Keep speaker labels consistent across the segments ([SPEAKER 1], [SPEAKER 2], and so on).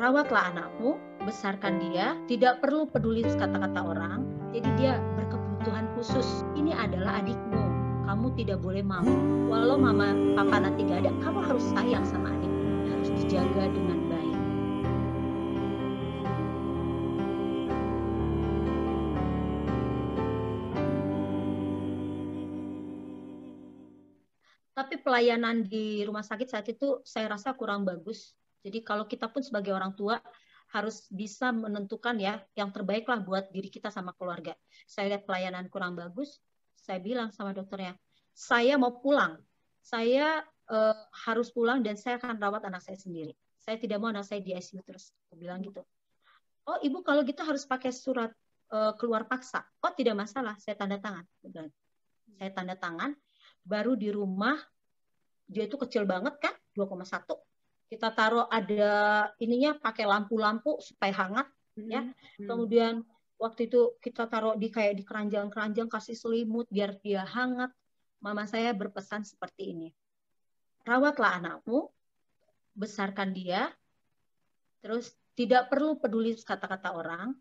[SPEAKER 1] rawatlah anakmu, besarkan dia, tidak perlu peduli kata-kata orang, jadi dia berkebutuhan khusus. Ini adalah adikmu, kamu tidak boleh mau. Walau mama papa nanti gak ada, kamu harus sayang sama adikmu, harus dijaga dengan baik. Tapi pelayanan di rumah sakit saat itu saya rasa kurang bagus jadi kalau kita pun sebagai orang tua harus bisa menentukan ya yang terbaik lah buat diri kita sama keluarga. Saya lihat pelayanan kurang bagus, saya bilang sama dokternya, saya mau pulang, saya uh, harus pulang dan saya akan rawat anak saya sendiri. Saya tidak mau anak saya di ICU terus. Aku bilang gitu. Oh ibu kalau gitu harus pakai surat uh, keluar paksa. Oh tidak masalah, saya tanda tangan. Saya tanda tangan, baru di rumah dia itu kecil banget kan, 2,1 kita taruh ada ininya pakai lampu-lampu supaya hangat hmm. ya. Hmm. kemudian waktu itu kita taruh di kayak di keranjang-keranjang kasih selimut biar dia hangat. Mama saya berpesan seperti ini. Rawatlah anakmu besarkan dia terus tidak perlu peduli kata-kata orang.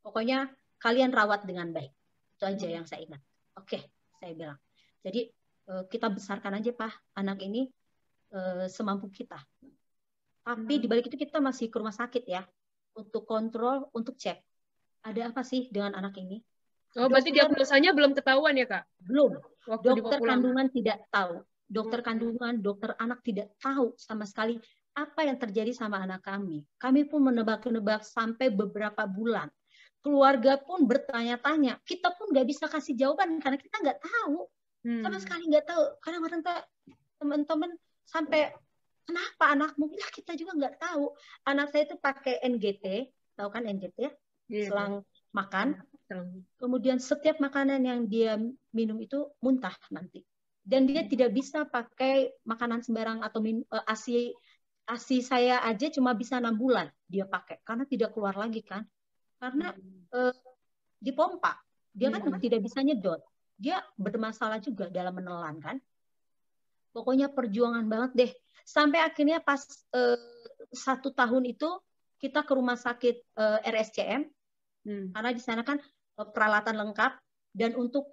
[SPEAKER 1] Pokoknya kalian rawat dengan baik. Itu aja yang saya ingat. Oke saya bilang. Jadi eh, kita besarkan aja pak anak ini eh, semampu kita tapi di balik itu kita masih ke rumah sakit ya untuk kontrol, untuk cek ada apa sih dengan anak ini.
[SPEAKER 2] Oh, berarti diagnosanya belum ketahuan ya kak?
[SPEAKER 1] Belum. Waktu dokter kandungan tidak tahu. Dokter hmm. kandungan, dokter anak tidak tahu sama sekali apa yang terjadi sama anak kami. Kami pun menebak-nebak sampai beberapa bulan. Keluarga pun bertanya-tanya. Kita pun nggak bisa kasih jawaban karena kita nggak tahu. Hmm. Sama sekali nggak tahu. Kadang-kadang teman-teman sampai kenapa? Anakmu ya kita juga nggak tahu. Anak saya itu pakai NGT tahu kan NGT ya? Yeah. selang makan. Kemudian setiap makanan yang dia minum itu muntah nanti. Dan dia tidak bisa pakai makanan sembarang atau min, uh, asi asi saya aja cuma bisa enam bulan dia pakai. Karena tidak keluar lagi kan. Karena uh, dipompa. Dia kan hmm. tidak bisa nyedot. Dia bermasalah juga dalam menelan kan. Pokoknya perjuangan banget deh sampai akhirnya pas uh, satu tahun itu kita ke rumah sakit eh, RSCM hmm. karena di sana kan uh, peralatan lengkap dan untuk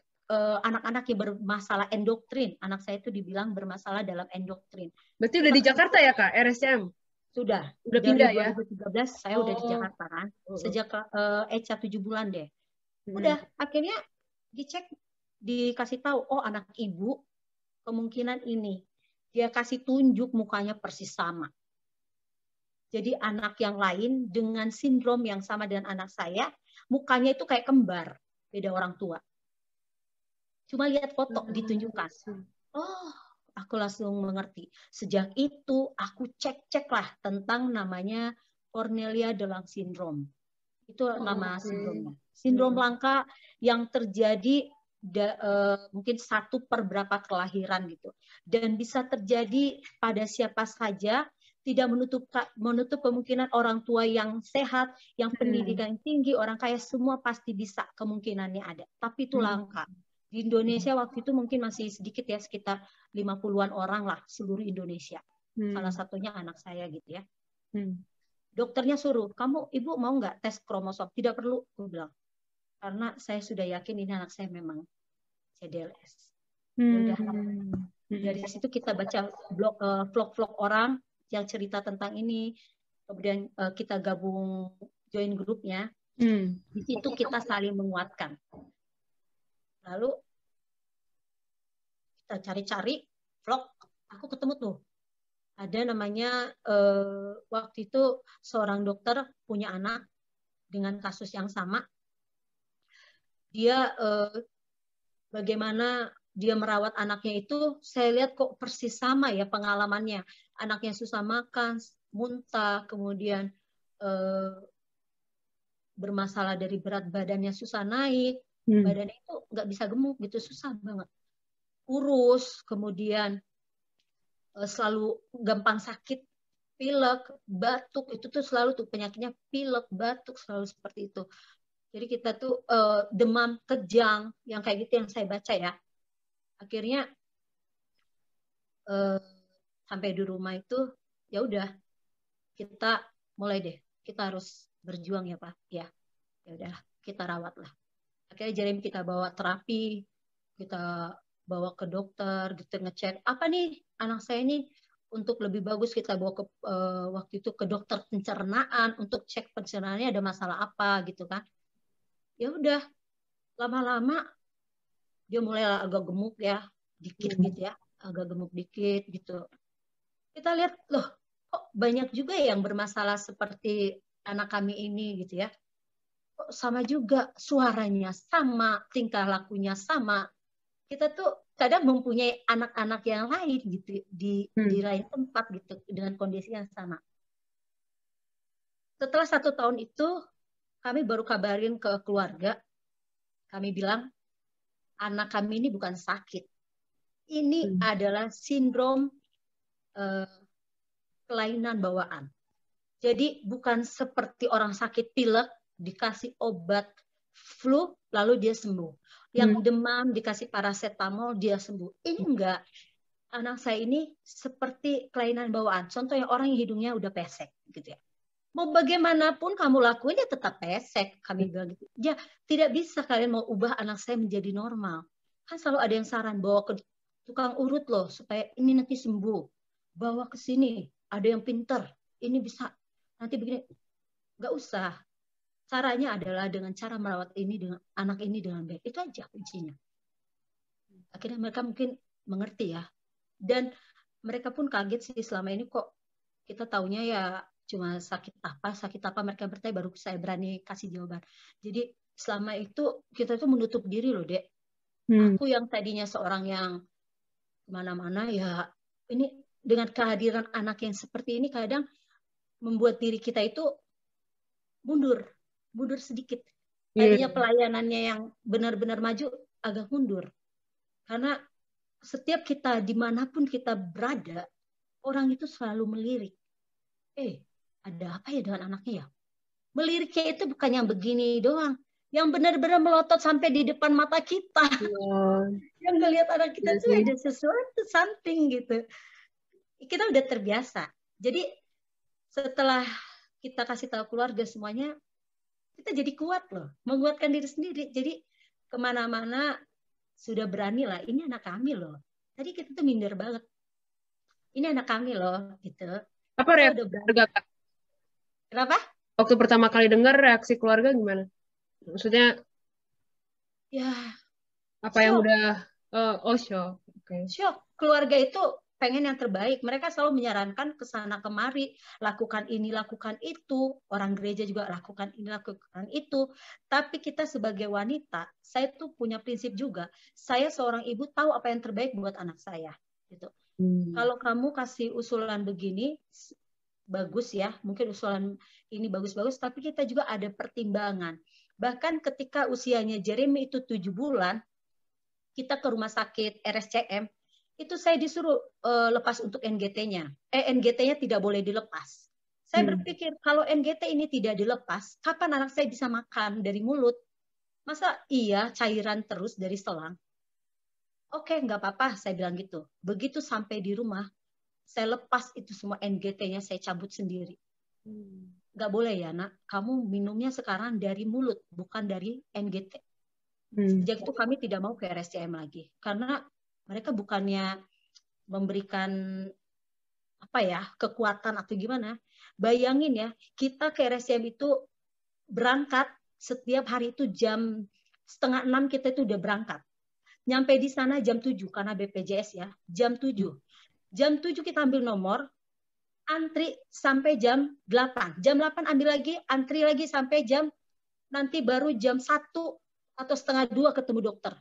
[SPEAKER 1] anak-anak uh, yang bermasalah endoktrin anak saya itu dibilang bermasalah dalam endoktrin.
[SPEAKER 2] Berarti udah di Jakarta ya kak RSCM?
[SPEAKER 1] Sudah.
[SPEAKER 2] Udah pindah
[SPEAKER 1] 2013 ya? saya oh. udah di oh. Jakarta kan oh. sejak uh, Eca tujuh bulan deh. Hmm. Udah akhirnya dicek dikasih tahu oh anak ibu kemungkinan ini dia kasih tunjuk mukanya persis sama. Jadi anak yang lain dengan sindrom yang sama dengan anak saya, mukanya itu kayak kembar, beda orang tua. Cuma lihat foto hmm. ditunjukkan. Oh, aku langsung mengerti. Sejak itu aku cek-cek lah tentang namanya Cornelia de Lang syndrome. Itu oh, nama okay. sindromnya. Sindrom hmm. langka yang terjadi da, uh, mungkin satu per berapa kelahiran gitu dan bisa terjadi pada siapa saja tidak menutup menutup kemungkinan orang tua yang sehat yang hmm. pendidikan hmm. tinggi orang kaya semua pasti bisa kemungkinannya ada tapi itu hmm. langka di Indonesia waktu itu mungkin masih sedikit ya sekitar 50-an orang lah seluruh Indonesia hmm. salah satunya anak saya gitu ya hmm. dokternya suruh kamu ibu mau nggak tes kromosom tidak perlu aku bilang karena saya sudah yakin ini anak saya memang CDLS. Ya hmm. dari situ kita baca blog uh, vlog-vlog orang yang cerita tentang ini, kemudian uh, kita gabung join grupnya. Hmm. Di situ kita saling menguatkan. Lalu kita cari-cari vlog, aku ketemu tuh ada namanya uh, waktu itu seorang dokter punya anak dengan kasus yang sama dia uh, bagaimana dia merawat anaknya itu saya lihat kok persis sama ya pengalamannya. Anaknya susah makan muntah kemudian uh, bermasalah dari berat badannya susah naik hmm. badannya itu nggak bisa gemuk gitu susah banget. Kurus kemudian uh, selalu gampang sakit pilek batuk itu tuh selalu tuh penyakitnya pilek batuk selalu seperti itu jadi kita tuh uh, demam kejang yang kayak gitu yang saya baca ya. Akhirnya uh, sampai di rumah itu ya udah kita mulai deh. Kita harus berjuang ya pak. Ya ya udah kita rawat lah. Akhirnya Jeremy kita bawa terapi kita bawa ke dokter gitu ngecek apa nih anak saya ini untuk lebih bagus kita bawa ke uh, waktu itu ke dokter pencernaan untuk cek pencernaannya ada masalah apa gitu kan ya udah lama-lama dia mulai agak gemuk ya dikit hmm. gitu ya agak gemuk dikit gitu kita lihat loh kok banyak juga yang bermasalah seperti anak kami ini gitu ya kok sama juga suaranya sama tingkah lakunya sama kita tuh kadang mempunyai anak-anak yang lain gitu di hmm. di lain tempat gitu dengan kondisi yang sama setelah satu tahun itu kami baru kabarin ke keluarga kami bilang anak kami ini bukan sakit ini hmm. adalah sindrom uh, kelainan bawaan. Jadi bukan seperti orang sakit pilek dikasih obat flu lalu dia sembuh. Yang hmm. demam dikasih paracetamol dia sembuh. Ini enggak. Anak saya ini seperti kelainan bawaan. Contohnya orang yang hidungnya udah pesek gitu ya. Mau bagaimanapun kamu lakuin dia tetap pesek. Kami bilang gitu. Ya tidak bisa kalian mau ubah anak saya menjadi normal. Kan selalu ada yang saran bawa ke tukang urut loh supaya ini nanti sembuh. Bawa ke sini ada yang pinter. Ini bisa. Nanti begini. Nggak usah. Caranya adalah dengan cara merawat ini dengan anak ini dengan baik. Itu aja kuncinya. Akhirnya mereka mungkin mengerti ya. Dan mereka pun kaget sih selama ini kok kita taunya ya cuma sakit apa sakit apa mereka bertanya baru saya berani kasih jawaban jadi selama itu kita itu menutup diri loh dek hmm. aku yang tadinya seorang yang ke mana-mana ya ini dengan kehadiran anak yang seperti ini kadang membuat diri kita itu mundur, mundur sedikit. Iya. Tadinya pelayanannya yang benar-benar maju agak mundur. Karena setiap kita di mana pun kita berada, orang itu selalu melirik. Eh, ada apa ya dengan anaknya ya? Meliriknya itu bukan yang begini doang, yang benar-benar melotot sampai di depan mata kita. Yeah. yang melihat anak kita yeah. tuh ada sesuatu, something gitu kita udah terbiasa. Jadi setelah kita kasih tahu keluarga semuanya, kita jadi kuat loh, menguatkan diri sendiri. Jadi ke mana-mana sudah berani lah. Ini anak kami loh. Tadi kita tuh minder banget. Ini anak kami loh, gitu.
[SPEAKER 2] Apa reaksi keluarga kak?
[SPEAKER 1] Kenapa?
[SPEAKER 2] Waktu pertama kali dengar reaksi keluarga gimana? Maksudnya?
[SPEAKER 1] Ya.
[SPEAKER 2] Apa shock. yang udah? Uh, oh shock.
[SPEAKER 1] Okay. Shock. Keluarga itu pengen yang terbaik. Mereka selalu menyarankan ke sana kemari, lakukan ini, lakukan itu. Orang gereja juga lakukan ini, lakukan itu. Tapi kita sebagai wanita, saya tuh punya prinsip juga. Saya seorang ibu tahu apa yang terbaik buat anak saya. Gitu. Hmm. Kalau kamu kasih usulan begini, bagus ya. Mungkin usulan ini bagus-bagus, tapi kita juga ada pertimbangan. Bahkan ketika usianya Jeremy itu tujuh bulan, kita ke rumah sakit RSCM, itu saya disuruh uh, lepas untuk NGT-nya. Eh NGT-nya tidak boleh dilepas. Saya hmm. berpikir kalau NGT ini tidak dilepas, kapan anak saya bisa makan dari mulut? Masa iya cairan terus dari selang? Oke, nggak apa-apa, saya bilang gitu. Begitu sampai di rumah, saya lepas itu semua NGT-nya, saya cabut sendiri. Hmm. Nggak boleh ya, nak. Kamu minumnya sekarang dari mulut, bukan dari NGT. Hmm. Sejak itu kami tidak mau ke RSCM lagi. Karena mereka bukannya memberikan apa ya kekuatan atau gimana bayangin ya kita ke RSCM itu berangkat setiap hari itu jam setengah enam kita itu udah berangkat nyampe di sana jam tujuh karena BPJS ya jam tujuh jam tujuh kita ambil nomor antri sampai jam delapan jam delapan ambil lagi antri lagi sampai jam nanti baru jam satu atau setengah dua ketemu dokter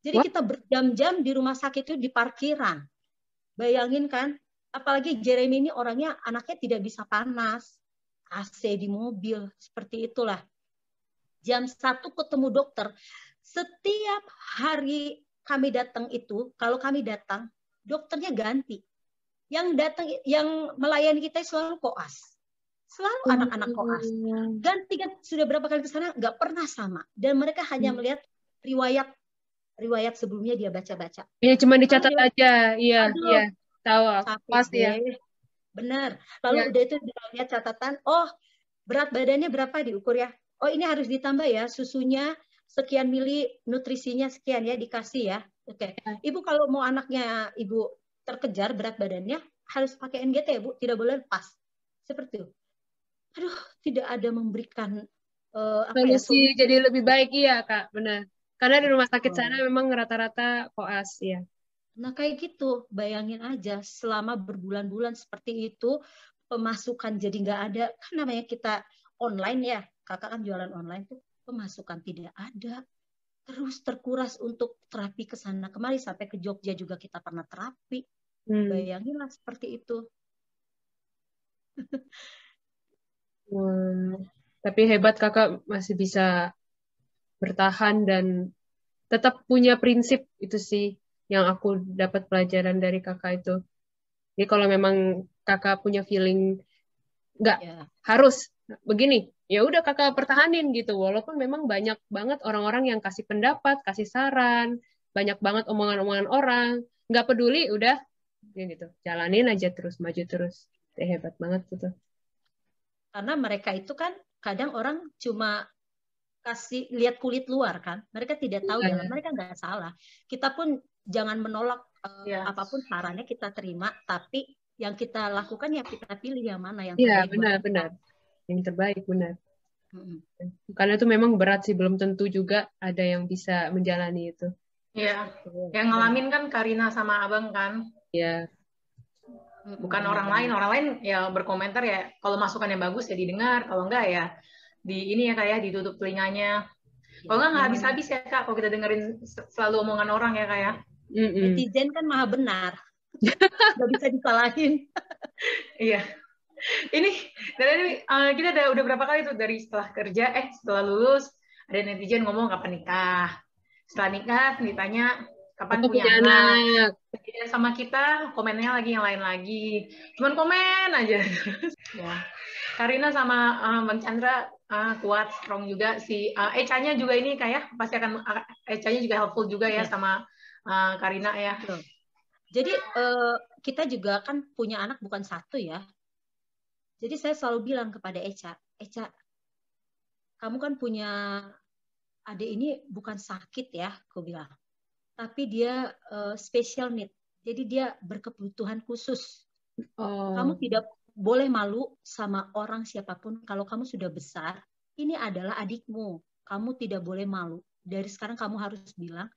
[SPEAKER 1] jadi What? kita berjam-jam di rumah sakit itu di parkiran. Bayangin kan, apalagi Jeremy ini orangnya anaknya tidak bisa panas, AC di mobil, seperti itulah. Jam satu ketemu dokter. Setiap hari kami datang itu, kalau kami datang, dokternya ganti. Yang datang, yang melayani kita selalu koas. Selalu oh, anak-anak koas. Ganti kan sudah berapa kali ke sana, nggak pernah sama. Dan mereka hanya hmm. melihat riwayat riwayat sebelumnya dia baca-baca.
[SPEAKER 2] Iya, cuma dicatat oh, aja. Iya, iya. Tahu pasti ya.
[SPEAKER 1] Benar. Lalu ya. udah itu lihat catatan, oh berat badannya berapa diukur ya? Oh ini harus ditambah ya susunya sekian mili nutrisinya sekian ya dikasih ya. Oke. Ya. Ibu kalau mau anaknya ibu terkejar berat badannya harus pakai NGT ya Bu, tidak boleh lepas. Seperti itu. Aduh, tidak ada memberikan
[SPEAKER 2] uh, apa ya, ya, jadi lebih baik iya Kak, benar. Karena di rumah sakit sana memang rata-rata koas ya.
[SPEAKER 1] Nah kayak gitu, bayangin aja selama berbulan-bulan seperti itu pemasukan jadi nggak ada. Kan namanya kita online ya, kakak kan jualan online tuh pemasukan tidak ada. Terus terkuras untuk terapi ke sana kemari sampai ke Jogja juga kita pernah terapi. Hmm. Bayanginlah seperti itu.
[SPEAKER 2] Wah, tapi hebat kakak masih bisa bertahan dan tetap punya prinsip itu sih yang aku dapat pelajaran dari kakak itu. Jadi kalau memang kakak punya feeling nggak yeah. harus begini, ya udah kakak pertahanin gitu. Walaupun memang banyak banget orang-orang yang kasih pendapat, kasih saran, banyak banget omongan-omongan orang, nggak peduli, udah ya gitu. Jalanin aja terus, maju terus. Ya, hebat banget gitu.
[SPEAKER 1] Karena mereka itu kan kadang orang cuma kasih lihat kulit luar kan mereka tidak tahu yeah. mereka nggak salah kita pun jangan menolak uh, yeah. apa pun sarannya kita terima tapi yang kita lakukan ya kita pilih yang mana yang
[SPEAKER 2] yeah, benar benar yang terbaik benar mm-hmm. karena itu memang berat sih belum tentu juga ada yang bisa menjalani itu
[SPEAKER 3] ya yang ngalamin kan Karina sama abang kan
[SPEAKER 2] ya
[SPEAKER 3] bukan orang lain orang lain ya berkomentar ya kalau masukannya bagus ya didengar kalau enggak ya di ini ya kayak ya, ditutup telinganya. Kalau nggak nggak habis-habis ya kak, kalau kita dengerin selalu omongan orang ya kak ya.
[SPEAKER 1] Netizen kan maha benar, nggak bisa disalahin.
[SPEAKER 3] iya. Ini dari ini uh, kita udah udah berapa kali tuh dari setelah kerja, eh setelah lulus ada netizen ngomong kapan nikah. Setelah nikah ditanya kapan punya, punya anak. anak. sama kita komennya lagi yang lain lagi. Cuman komen aja. ya. Karina sama uh, Bang Chandra uh, kuat, strong juga. Si uh, Eca-nya juga ini kayak pasti akan uh, Eca-nya juga helpful juga ya, ya. sama uh, Karina ya. Betul.
[SPEAKER 1] Jadi uh, kita juga kan punya anak bukan satu ya. Jadi saya selalu bilang kepada Eca, Eca, kamu kan punya adik ini bukan sakit ya, aku bilang. Tapi dia uh, special need. Jadi dia berkebutuhan khusus. Oh. Kamu tidak boleh malu sama orang siapa pun kalau kamu sudah besar, ini adalah adikmu. Kamu tidak boleh malu. Dari sekarang kamu harus bilang,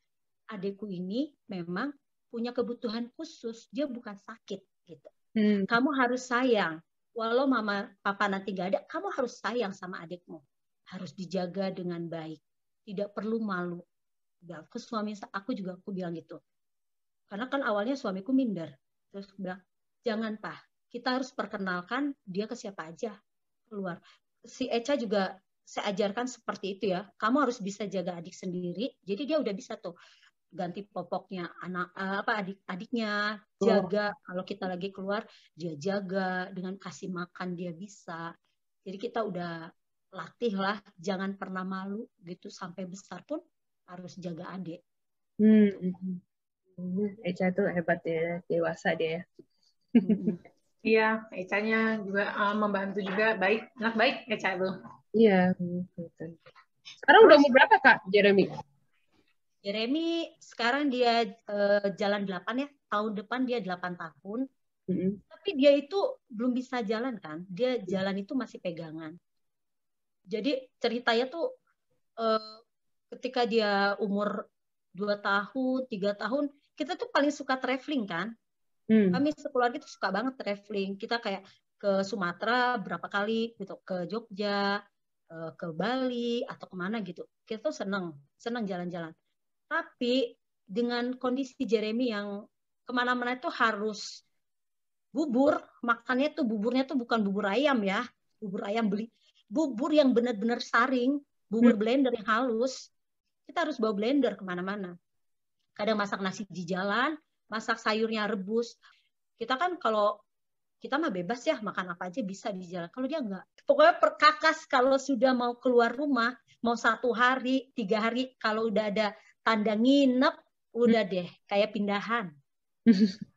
[SPEAKER 1] adikku ini memang punya kebutuhan khusus, dia bukan sakit gitu. Hmm. Kamu harus sayang. Walau mama papa nanti gak ada, kamu harus sayang sama adikmu. Harus dijaga dengan baik. Tidak perlu malu. Ya, ke suami aku juga aku bilang gitu. Karena kan awalnya suamiku minder. Terus bilang, jangan pak, kita harus perkenalkan dia ke siapa aja keluar. Si Echa juga saya ajarkan seperti itu ya. Kamu harus bisa jaga adik sendiri. Jadi dia udah bisa tuh ganti popoknya anak eh, apa adik-adiknya jaga oh. kalau kita lagi keluar dia jaga dengan kasih makan dia bisa jadi kita udah latih lah jangan pernah malu gitu sampai besar pun harus jaga adik
[SPEAKER 2] hmm. hmm, hmm. Echa tuh hebat ya dewasa dia
[SPEAKER 3] hmm. Iya, Eca-nya juga uh, membantu juga baik, anak baik Eca itu.
[SPEAKER 2] Iya, Sekarang udah umur berapa Kak, Jeremy?
[SPEAKER 1] Jeremy sekarang dia uh, jalan 8 ya, tahun depan dia 8 tahun. Mm -hmm. Tapi dia itu belum bisa jalan kan, dia jalan itu masih pegangan. Jadi ceritanya tuh uh, ketika dia umur 2 tahun, 3 tahun, kita tuh paling suka traveling kan Hmm. Kami sekeluarga itu suka banget traveling. Kita kayak ke Sumatera berapa kali gitu, ke Jogja, eh, ke Bali atau ke mana gitu. Kita tuh seneng, seneng jalan-jalan. Tapi dengan kondisi Jeremy yang ke mana-mana itu harus bubur, makannya tuh buburnya tuh bukan bubur ayam ya, bubur ayam beli, bubur yang benar-benar saring, bubur hmm. blender yang halus. Kita harus bawa blender ke mana-mana. Kadang masak nasi di jalan, masak sayurnya rebus. Kita kan kalau kita mah bebas ya makan apa aja bisa di jalan. Kalau dia enggak, pokoknya perkakas kalau sudah mau keluar rumah, mau satu hari, tiga hari, kalau udah ada tanda nginep, udah deh kayak pindahan.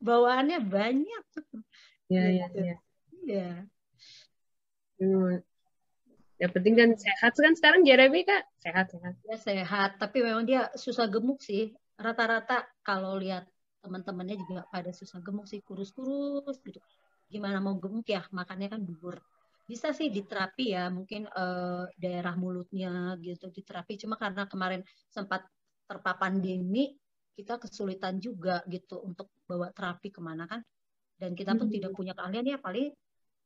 [SPEAKER 1] bawaannya banyak.
[SPEAKER 2] Iya, iya,
[SPEAKER 1] Gitu.
[SPEAKER 2] iya.
[SPEAKER 1] Iya.
[SPEAKER 2] Hmm. Yang penting kan sehat kan sekarang Jeremy kak sehat-sehat.
[SPEAKER 1] Dia sehat, tapi memang dia susah gemuk sih. Rata-rata kalau lihat teman-temannya juga pada susah gemuk sih, kurus-kurus gitu. Gimana mau gemuk ya, makannya kan bubur. Bisa sih diterapi ya, mungkin eh, daerah mulutnya gitu diterapi. Cuma karena kemarin sempat terpapar pandemi, kita kesulitan juga gitu untuk bawa terapi ke mana kan. Dan kita pun
[SPEAKER 2] Hmm.
[SPEAKER 1] tidak punya keahlian ya, paling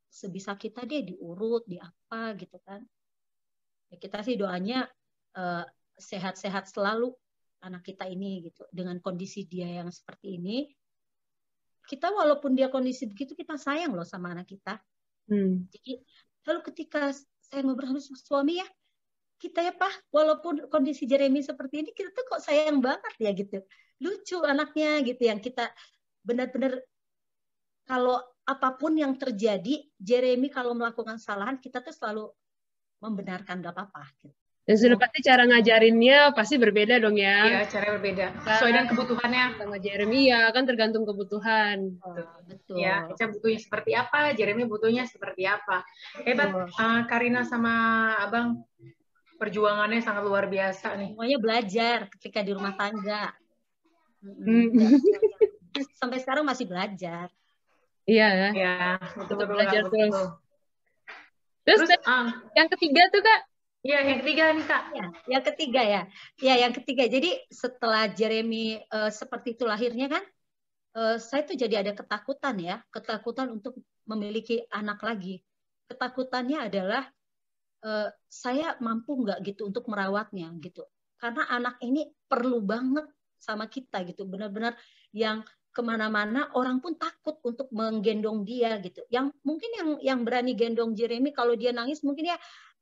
[SPEAKER 1] sebisa kita dia diurut, di apa gitu kan. Ya, kita sih doanya eh, sehat-sehat selalu anak kita ini gitu dengan kondisi dia yang seperti ini kita walaupun dia kondisi begitu kita sayang loh sama anak kita
[SPEAKER 2] Hmm.
[SPEAKER 1] jadi lalu ketika saya ngobrol sama suami ya kita ya pak walaupun kondisi Jeremy seperti ini kita tuh kok sayang banget ya gitu lucu anaknya gitu yang kita benar-benar kalau apa pun yang terjadi Jeremy kalau melakukan kesalahan kita tuh selalu membenarkan gak apa-apa gitu.
[SPEAKER 2] Dan sudah pasti cara ngajarinnya pasti berbeda dong ya.
[SPEAKER 3] Iya, cara berbeda. Sesuai dengan kebutuhannya.
[SPEAKER 2] Sama Jeremy ya kan tergantung kebutuhan.
[SPEAKER 1] betul
[SPEAKER 3] Ya, Eca butuhnya seperti apa, Jeremy butuhnya seperti apa. Hebat,
[SPEAKER 1] Betul.
[SPEAKER 3] eh, Karina sama Abang perjuangannya sangat luar biasa nih.
[SPEAKER 1] semuanya belajar ketika di rumah tangga.
[SPEAKER 2] Hmm.
[SPEAKER 1] Sampai sekarang masih belajar.
[SPEAKER 2] Iya ya.
[SPEAKER 3] Ya, betul betul
[SPEAKER 2] belajar
[SPEAKER 3] Kak,
[SPEAKER 2] terus.
[SPEAKER 3] betul.
[SPEAKER 2] Terus,
[SPEAKER 3] Terus, ah,
[SPEAKER 2] yang ketiga tuh kak.
[SPEAKER 3] Ya yang ketiga nih Kak.
[SPEAKER 1] Ya, yang ketiga ya. Ya, yang ketiga. Jadi setelah Jeremy eh, seperti itu lahirnya kan, eh, saya tuh jadi ada ketakutan ya, ketakutan untuk memiliki anak lagi. Ketakutannya adalah eh, saya mampu nggak gitu untuk merawatnya gitu. Karena anak ini perlu banget sama kita gitu, benar-benar yang ke mana-mana orang pun takut untuk menggendong dia gitu. Yang mungkin yang yang berani gendong Jeremy kalau dia nangis mungkin ya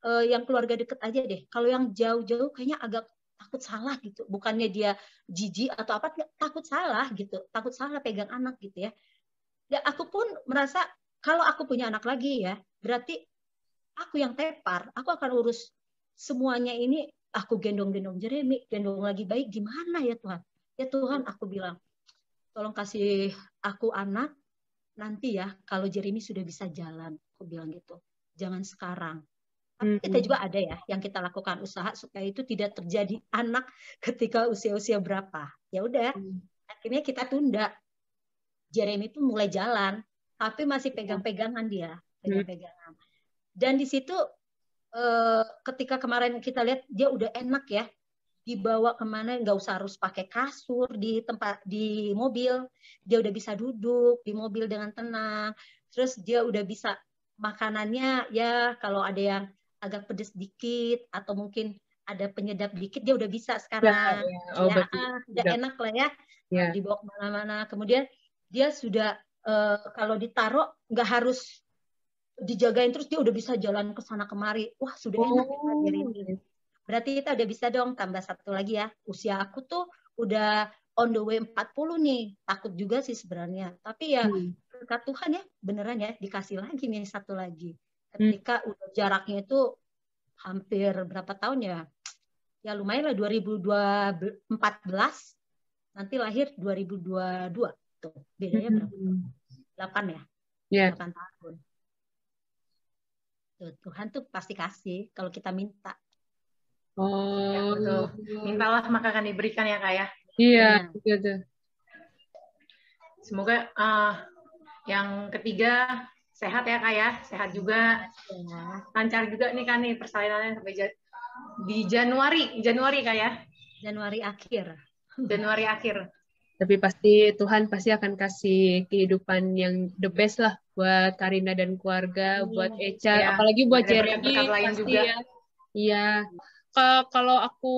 [SPEAKER 1] eh, yang keluarga deket aja deh. Kalau yang jauh-jauh kayaknya agak takut salah gitu. Bukannya dia jijik atau apa, takut salah gitu. Takut salah pegang anak gitu ya. Ya aku pun merasa kalau aku punya anak lagi ya, berarti aku yang tepar. Aku akan urus semuanya ini. Aku gendong-gendong Jeremy, gendong lagi baik. Gimana ya Tuhan? Ya Tuhan, aku bilang, tolong kasih aku anak nanti ya kalau Jeremy sudah bisa jalan. Aku bilang gitu. Jangan sekarang. Tapi kita juga ada ya yang kita lakukan usaha supaya itu tidak terjadi anak ketika usia-usia berapa. Ya udah,
[SPEAKER 2] Hmm.
[SPEAKER 1] akhirnya kita tunda. Jeremy itu mulai jalan, tapi masih pegang-pegangan dia, pegang-pegangan. Dan di situ eh, ketika kemarin kita lihat dia udah enak ya, dibawa ke mana nggak usah harus pakai kasur di tempat di mobil, dia udah bisa duduk di mobil dengan tenang. Terus dia udah bisa makanannya ya kalau ada yang agak pedes dikit atau mungkin ada penyedap dikit dia udah bisa
[SPEAKER 2] Ya,
[SPEAKER 1] sekarang.
[SPEAKER 2] ya.
[SPEAKER 1] Ya,
[SPEAKER 2] Oh, berarti
[SPEAKER 1] ah, udah
[SPEAKER 2] udah.
[SPEAKER 1] enak lah ya
[SPEAKER 2] Ya.
[SPEAKER 1] dibawa ke mana-mana. Kemudian dia sudah eh, kalau ditaruh nggak harus dijagain terus dia udah bisa jalan ke sana kemari. Wah sudah enak ya. Jeremy. Berarti kita udah bisa dong tambah satu lagi ya. Usia aku tuh udah on the way 40 nih. Takut juga sih sebenarnya. Tapi ya
[SPEAKER 2] Hmm.
[SPEAKER 1] berkat Tuhan ya beneran ya dikasih lagi nih satu lagi.
[SPEAKER 2] Hmm.
[SPEAKER 1] Ketika udah jaraknya itu hampir berapa tahun ya? Ya lumayan lah 2014 nanti lahir 2022 tuh bedanya berapa?
[SPEAKER 2] Hmm.
[SPEAKER 1] 8 ya?
[SPEAKER 2] Ya.
[SPEAKER 1] 8 tahun. Tuh, Tuhan tuh pasti kasih kalau kita minta.
[SPEAKER 2] Oh.
[SPEAKER 3] betul. Mintalah maka akan diberikan ya Kak ya.
[SPEAKER 2] Iya,
[SPEAKER 1] Benar.
[SPEAKER 2] gitu.
[SPEAKER 3] Semoga ah, yang ketiga sehat ya Kak ya. Sehat juga.
[SPEAKER 1] Ya.
[SPEAKER 3] Lancar juga nih kan nih persalinannya sampai ja- di Januari. Januari Kak ya.
[SPEAKER 1] Januari akhir.
[SPEAKER 3] Januari akhir.
[SPEAKER 2] Tapi pasti Tuhan pasti akan kasih kehidupan yang the best lah buat Karina dan keluarga,
[SPEAKER 1] Iya.
[SPEAKER 2] buat Eca,
[SPEAKER 3] Iya.
[SPEAKER 2] apalagi buat Jeremy pasti
[SPEAKER 3] juga.
[SPEAKER 2] ya. Iya. Ka- Kalau aku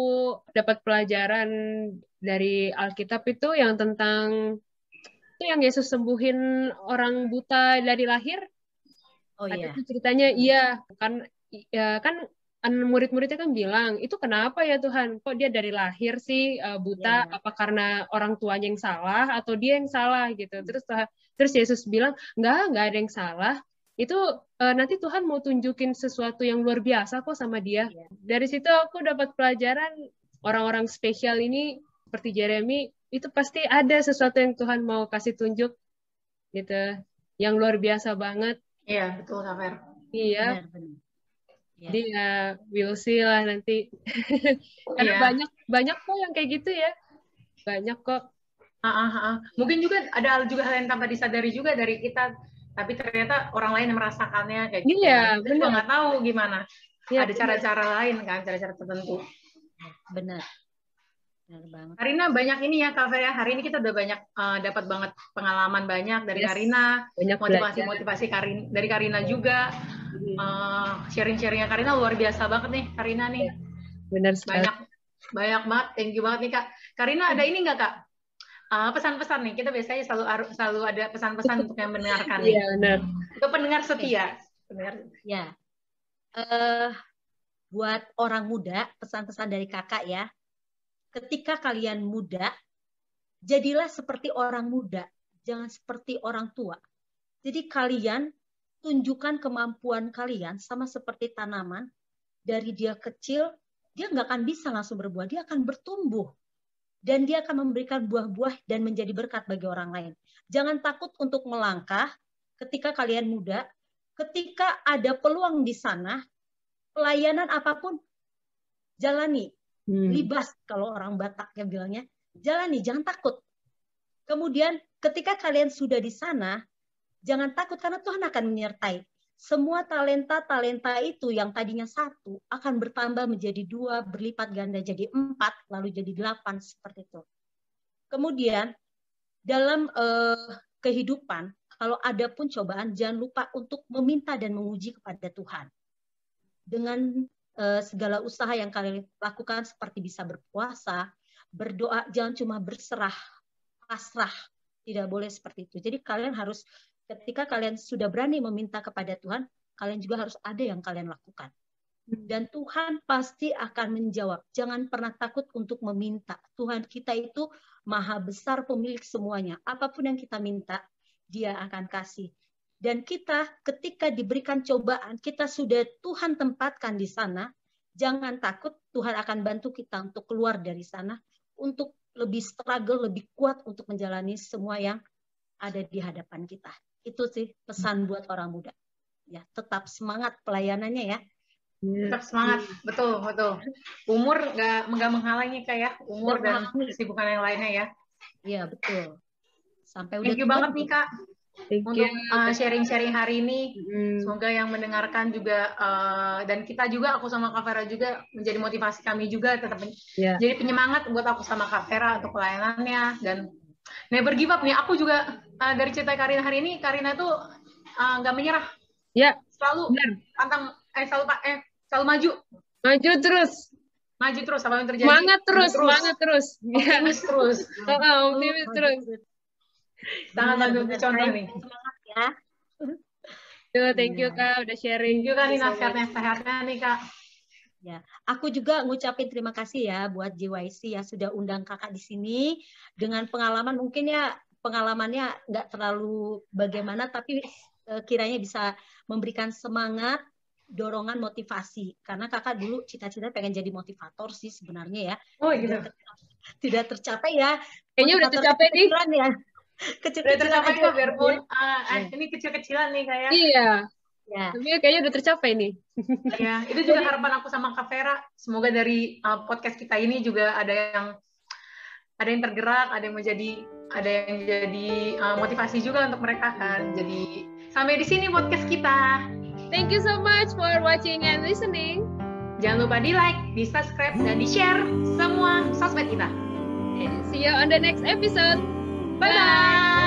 [SPEAKER 2] dapat pelajaran dari Alkitab itu yang tentang itu yang Yesus sembuhin orang buta dari lahir.
[SPEAKER 1] Oh
[SPEAKER 2] Ada
[SPEAKER 1] iya.
[SPEAKER 2] tuh ceritanya iya kan ya, kan an- murid-muridnya kan bilang itu kenapa ya Tuhan kok dia dari lahir sih uh, buta
[SPEAKER 1] Iya.
[SPEAKER 2] apa karena orang tuanya yang salah atau dia yang salah gitu terus Tuhan- terus Yesus bilang nggak nggak ada yang salah itu uh, nanti Tuhan mau tunjukin sesuatu yang luar biasa kok sama dia
[SPEAKER 1] Iya.
[SPEAKER 2] dari situ aku dapat pelajaran orang-orang spesial ini seperti Jeremy itu pasti ada sesuatu yang Tuhan mau kasih tunjuk gitu. Yang luar biasa banget.
[SPEAKER 3] Iya betul Safer.
[SPEAKER 2] Iya. Benar, benar. Ya. dia will see lah nanti. Karena yeah. banyak banyak kok yang kayak gitu ya. Banyak kok.
[SPEAKER 3] Uh, uh, uh. mungkin juga ada juga hal yang tanpa disadari juga dari kita tapi ternyata orang lain yang merasakannya kayak gitu.
[SPEAKER 2] Iya
[SPEAKER 3] kita juga nggak tahu gimana. Ya, ada cara-cara lain kan cara-cara tertentu.
[SPEAKER 1] Benar
[SPEAKER 3] Benar banget. Karina banyak ini ya Kak ya. Hari ini kita udah banyak uh, dapat banget pengalaman banyak dari yes. Karina, motivasi-motivasi Karina dari Karina juga. Uh, sharing-sharingnya Karina luar biasa banget nih Karina nih.
[SPEAKER 2] Benar sekali.
[SPEAKER 3] Banyak banyak banget. Thank you banget nih Kak. Karina ada ini nggak Kak? Uh, pesan-pesan nih. Kita biasanya selalu selalu ada pesan-pesan untuk yang mendengarkan nih.
[SPEAKER 2] Iya, benar.
[SPEAKER 3] Untuk pendengar setia. Pendengar.
[SPEAKER 1] Ya. Uh, buat orang muda, pesan-pesan dari Kakak ya ketika kalian muda, jadilah seperti orang muda, jangan seperti orang tua. Jadi kalian tunjukkan kemampuan kalian sama seperti tanaman, dari dia kecil, dia nggak akan bisa langsung berbuah, dia akan bertumbuh. Dan dia akan memberikan buah-buah dan menjadi berkat bagi orang lain. Jangan takut untuk melangkah ketika kalian muda, ketika ada peluang di sana, pelayanan apa pun, jalani hmm. libas kalau orang Batak yang bilangnya jalani jangan takut kemudian ketika kalian sudah di sana jangan takut karena Tuhan akan menyertai semua talenta-talenta itu yang tadinya satu akan bertambah menjadi dua, berlipat ganda jadi empat, lalu jadi delapan seperti itu. Kemudian dalam eh, kehidupan, kalau ada pun cobaan, jangan lupa untuk meminta dan menguji kepada Tuhan. Dengan Eh, segala usaha yang kalian lakukan seperti bisa berpuasa, berdoa, jangan cuma berserah, pasrah. Tidak boleh seperti itu. Jadi kalian harus ketika kalian sudah berani meminta kepada Tuhan, kalian juga harus ada yang kalian lakukan. Dan Tuhan pasti akan menjawab. Jangan pernah takut untuk meminta. Tuhan kita itu maha besar pemilik semuanya. Apa pun yang kita minta, dia akan kasih. Dan kita ketika diberikan cobaan, kita sudah Tuhan tempatkan di sana, jangan takut Tuhan akan bantu kita untuk keluar dari sana, untuk lebih struggle, lebih kuat untuk menjalani semua yang ada di hadapan kita. Itu sih pesan buat orang muda. Ya, tetap semangat pelayanannya ya.
[SPEAKER 3] Tetap semangat, betul betul. Umur nggak nggak menghalangi kayak ya. umur dan kesibukan yang lainnya ya.
[SPEAKER 1] Iya betul.
[SPEAKER 3] Sampai udah. Thank you banget nih kak. Thank untuk uh, sharing-sharing hari ini. Mm. Semoga yang mendengarkan juga uh, dan kita juga aku sama Kak Vera juga menjadi motivasi kami juga tetap yeah. jadi penyemangat buat aku sama Kak Vera untuk pelayanannya dan never give up nih. Aku juga uh, dari cerita Karina hari ini Karina tuh nggak uh, menyerah.
[SPEAKER 2] Ya. Yeah.
[SPEAKER 3] Selalu pantang eh selalu pak eh selalu maju.
[SPEAKER 2] Maju terus.
[SPEAKER 3] Maju terus apa yang terjadi.
[SPEAKER 2] Semangat terus, terus. semangat terus.
[SPEAKER 3] Optimis terus.
[SPEAKER 2] Oh, optimis terus.
[SPEAKER 3] Sangat bagus contoh nih.
[SPEAKER 1] Semangat ya.
[SPEAKER 2] Tuh, thank you Kak udah sharing.
[SPEAKER 3] juga nih nasihatnya sehatnya nih Kak.
[SPEAKER 1] Ya, aku juga ngucapin terima kasih ya buat JYC ya sudah undang kakak di sini dengan pengalaman mungkin ya pengalamannya nggak terlalu bagaimana tapi eh, kiranya bisa memberikan semangat, dorongan, motivasi karena kakak dulu cita-cita pengen jadi motivator sih sebenarnya ya.
[SPEAKER 3] Oh gitu.
[SPEAKER 1] Tidak tercapai ya.
[SPEAKER 2] Kayaknya udah tercapai nih.
[SPEAKER 3] Ya kecil-kecilan aja biarpun uh, uh, ini kecil-kecilan nih kayak
[SPEAKER 2] iya. Ya. tapi kayaknya udah tercapai nih.
[SPEAKER 3] Ya itu juga harapan aku sama Kak Vera. Semoga dari uh, podcast kita ini juga ada yang ada yang tergerak ada yang menjadi ada yang jadi uh, motivasi juga untuk mereka kan. Jadi sampai di sini podcast kita.
[SPEAKER 2] Thank you so much for watching and listening.
[SPEAKER 3] Jangan lupa di like di subscribe dan di share semua sosmed kita.
[SPEAKER 2] See you on the next episode
[SPEAKER 3] 拜拜。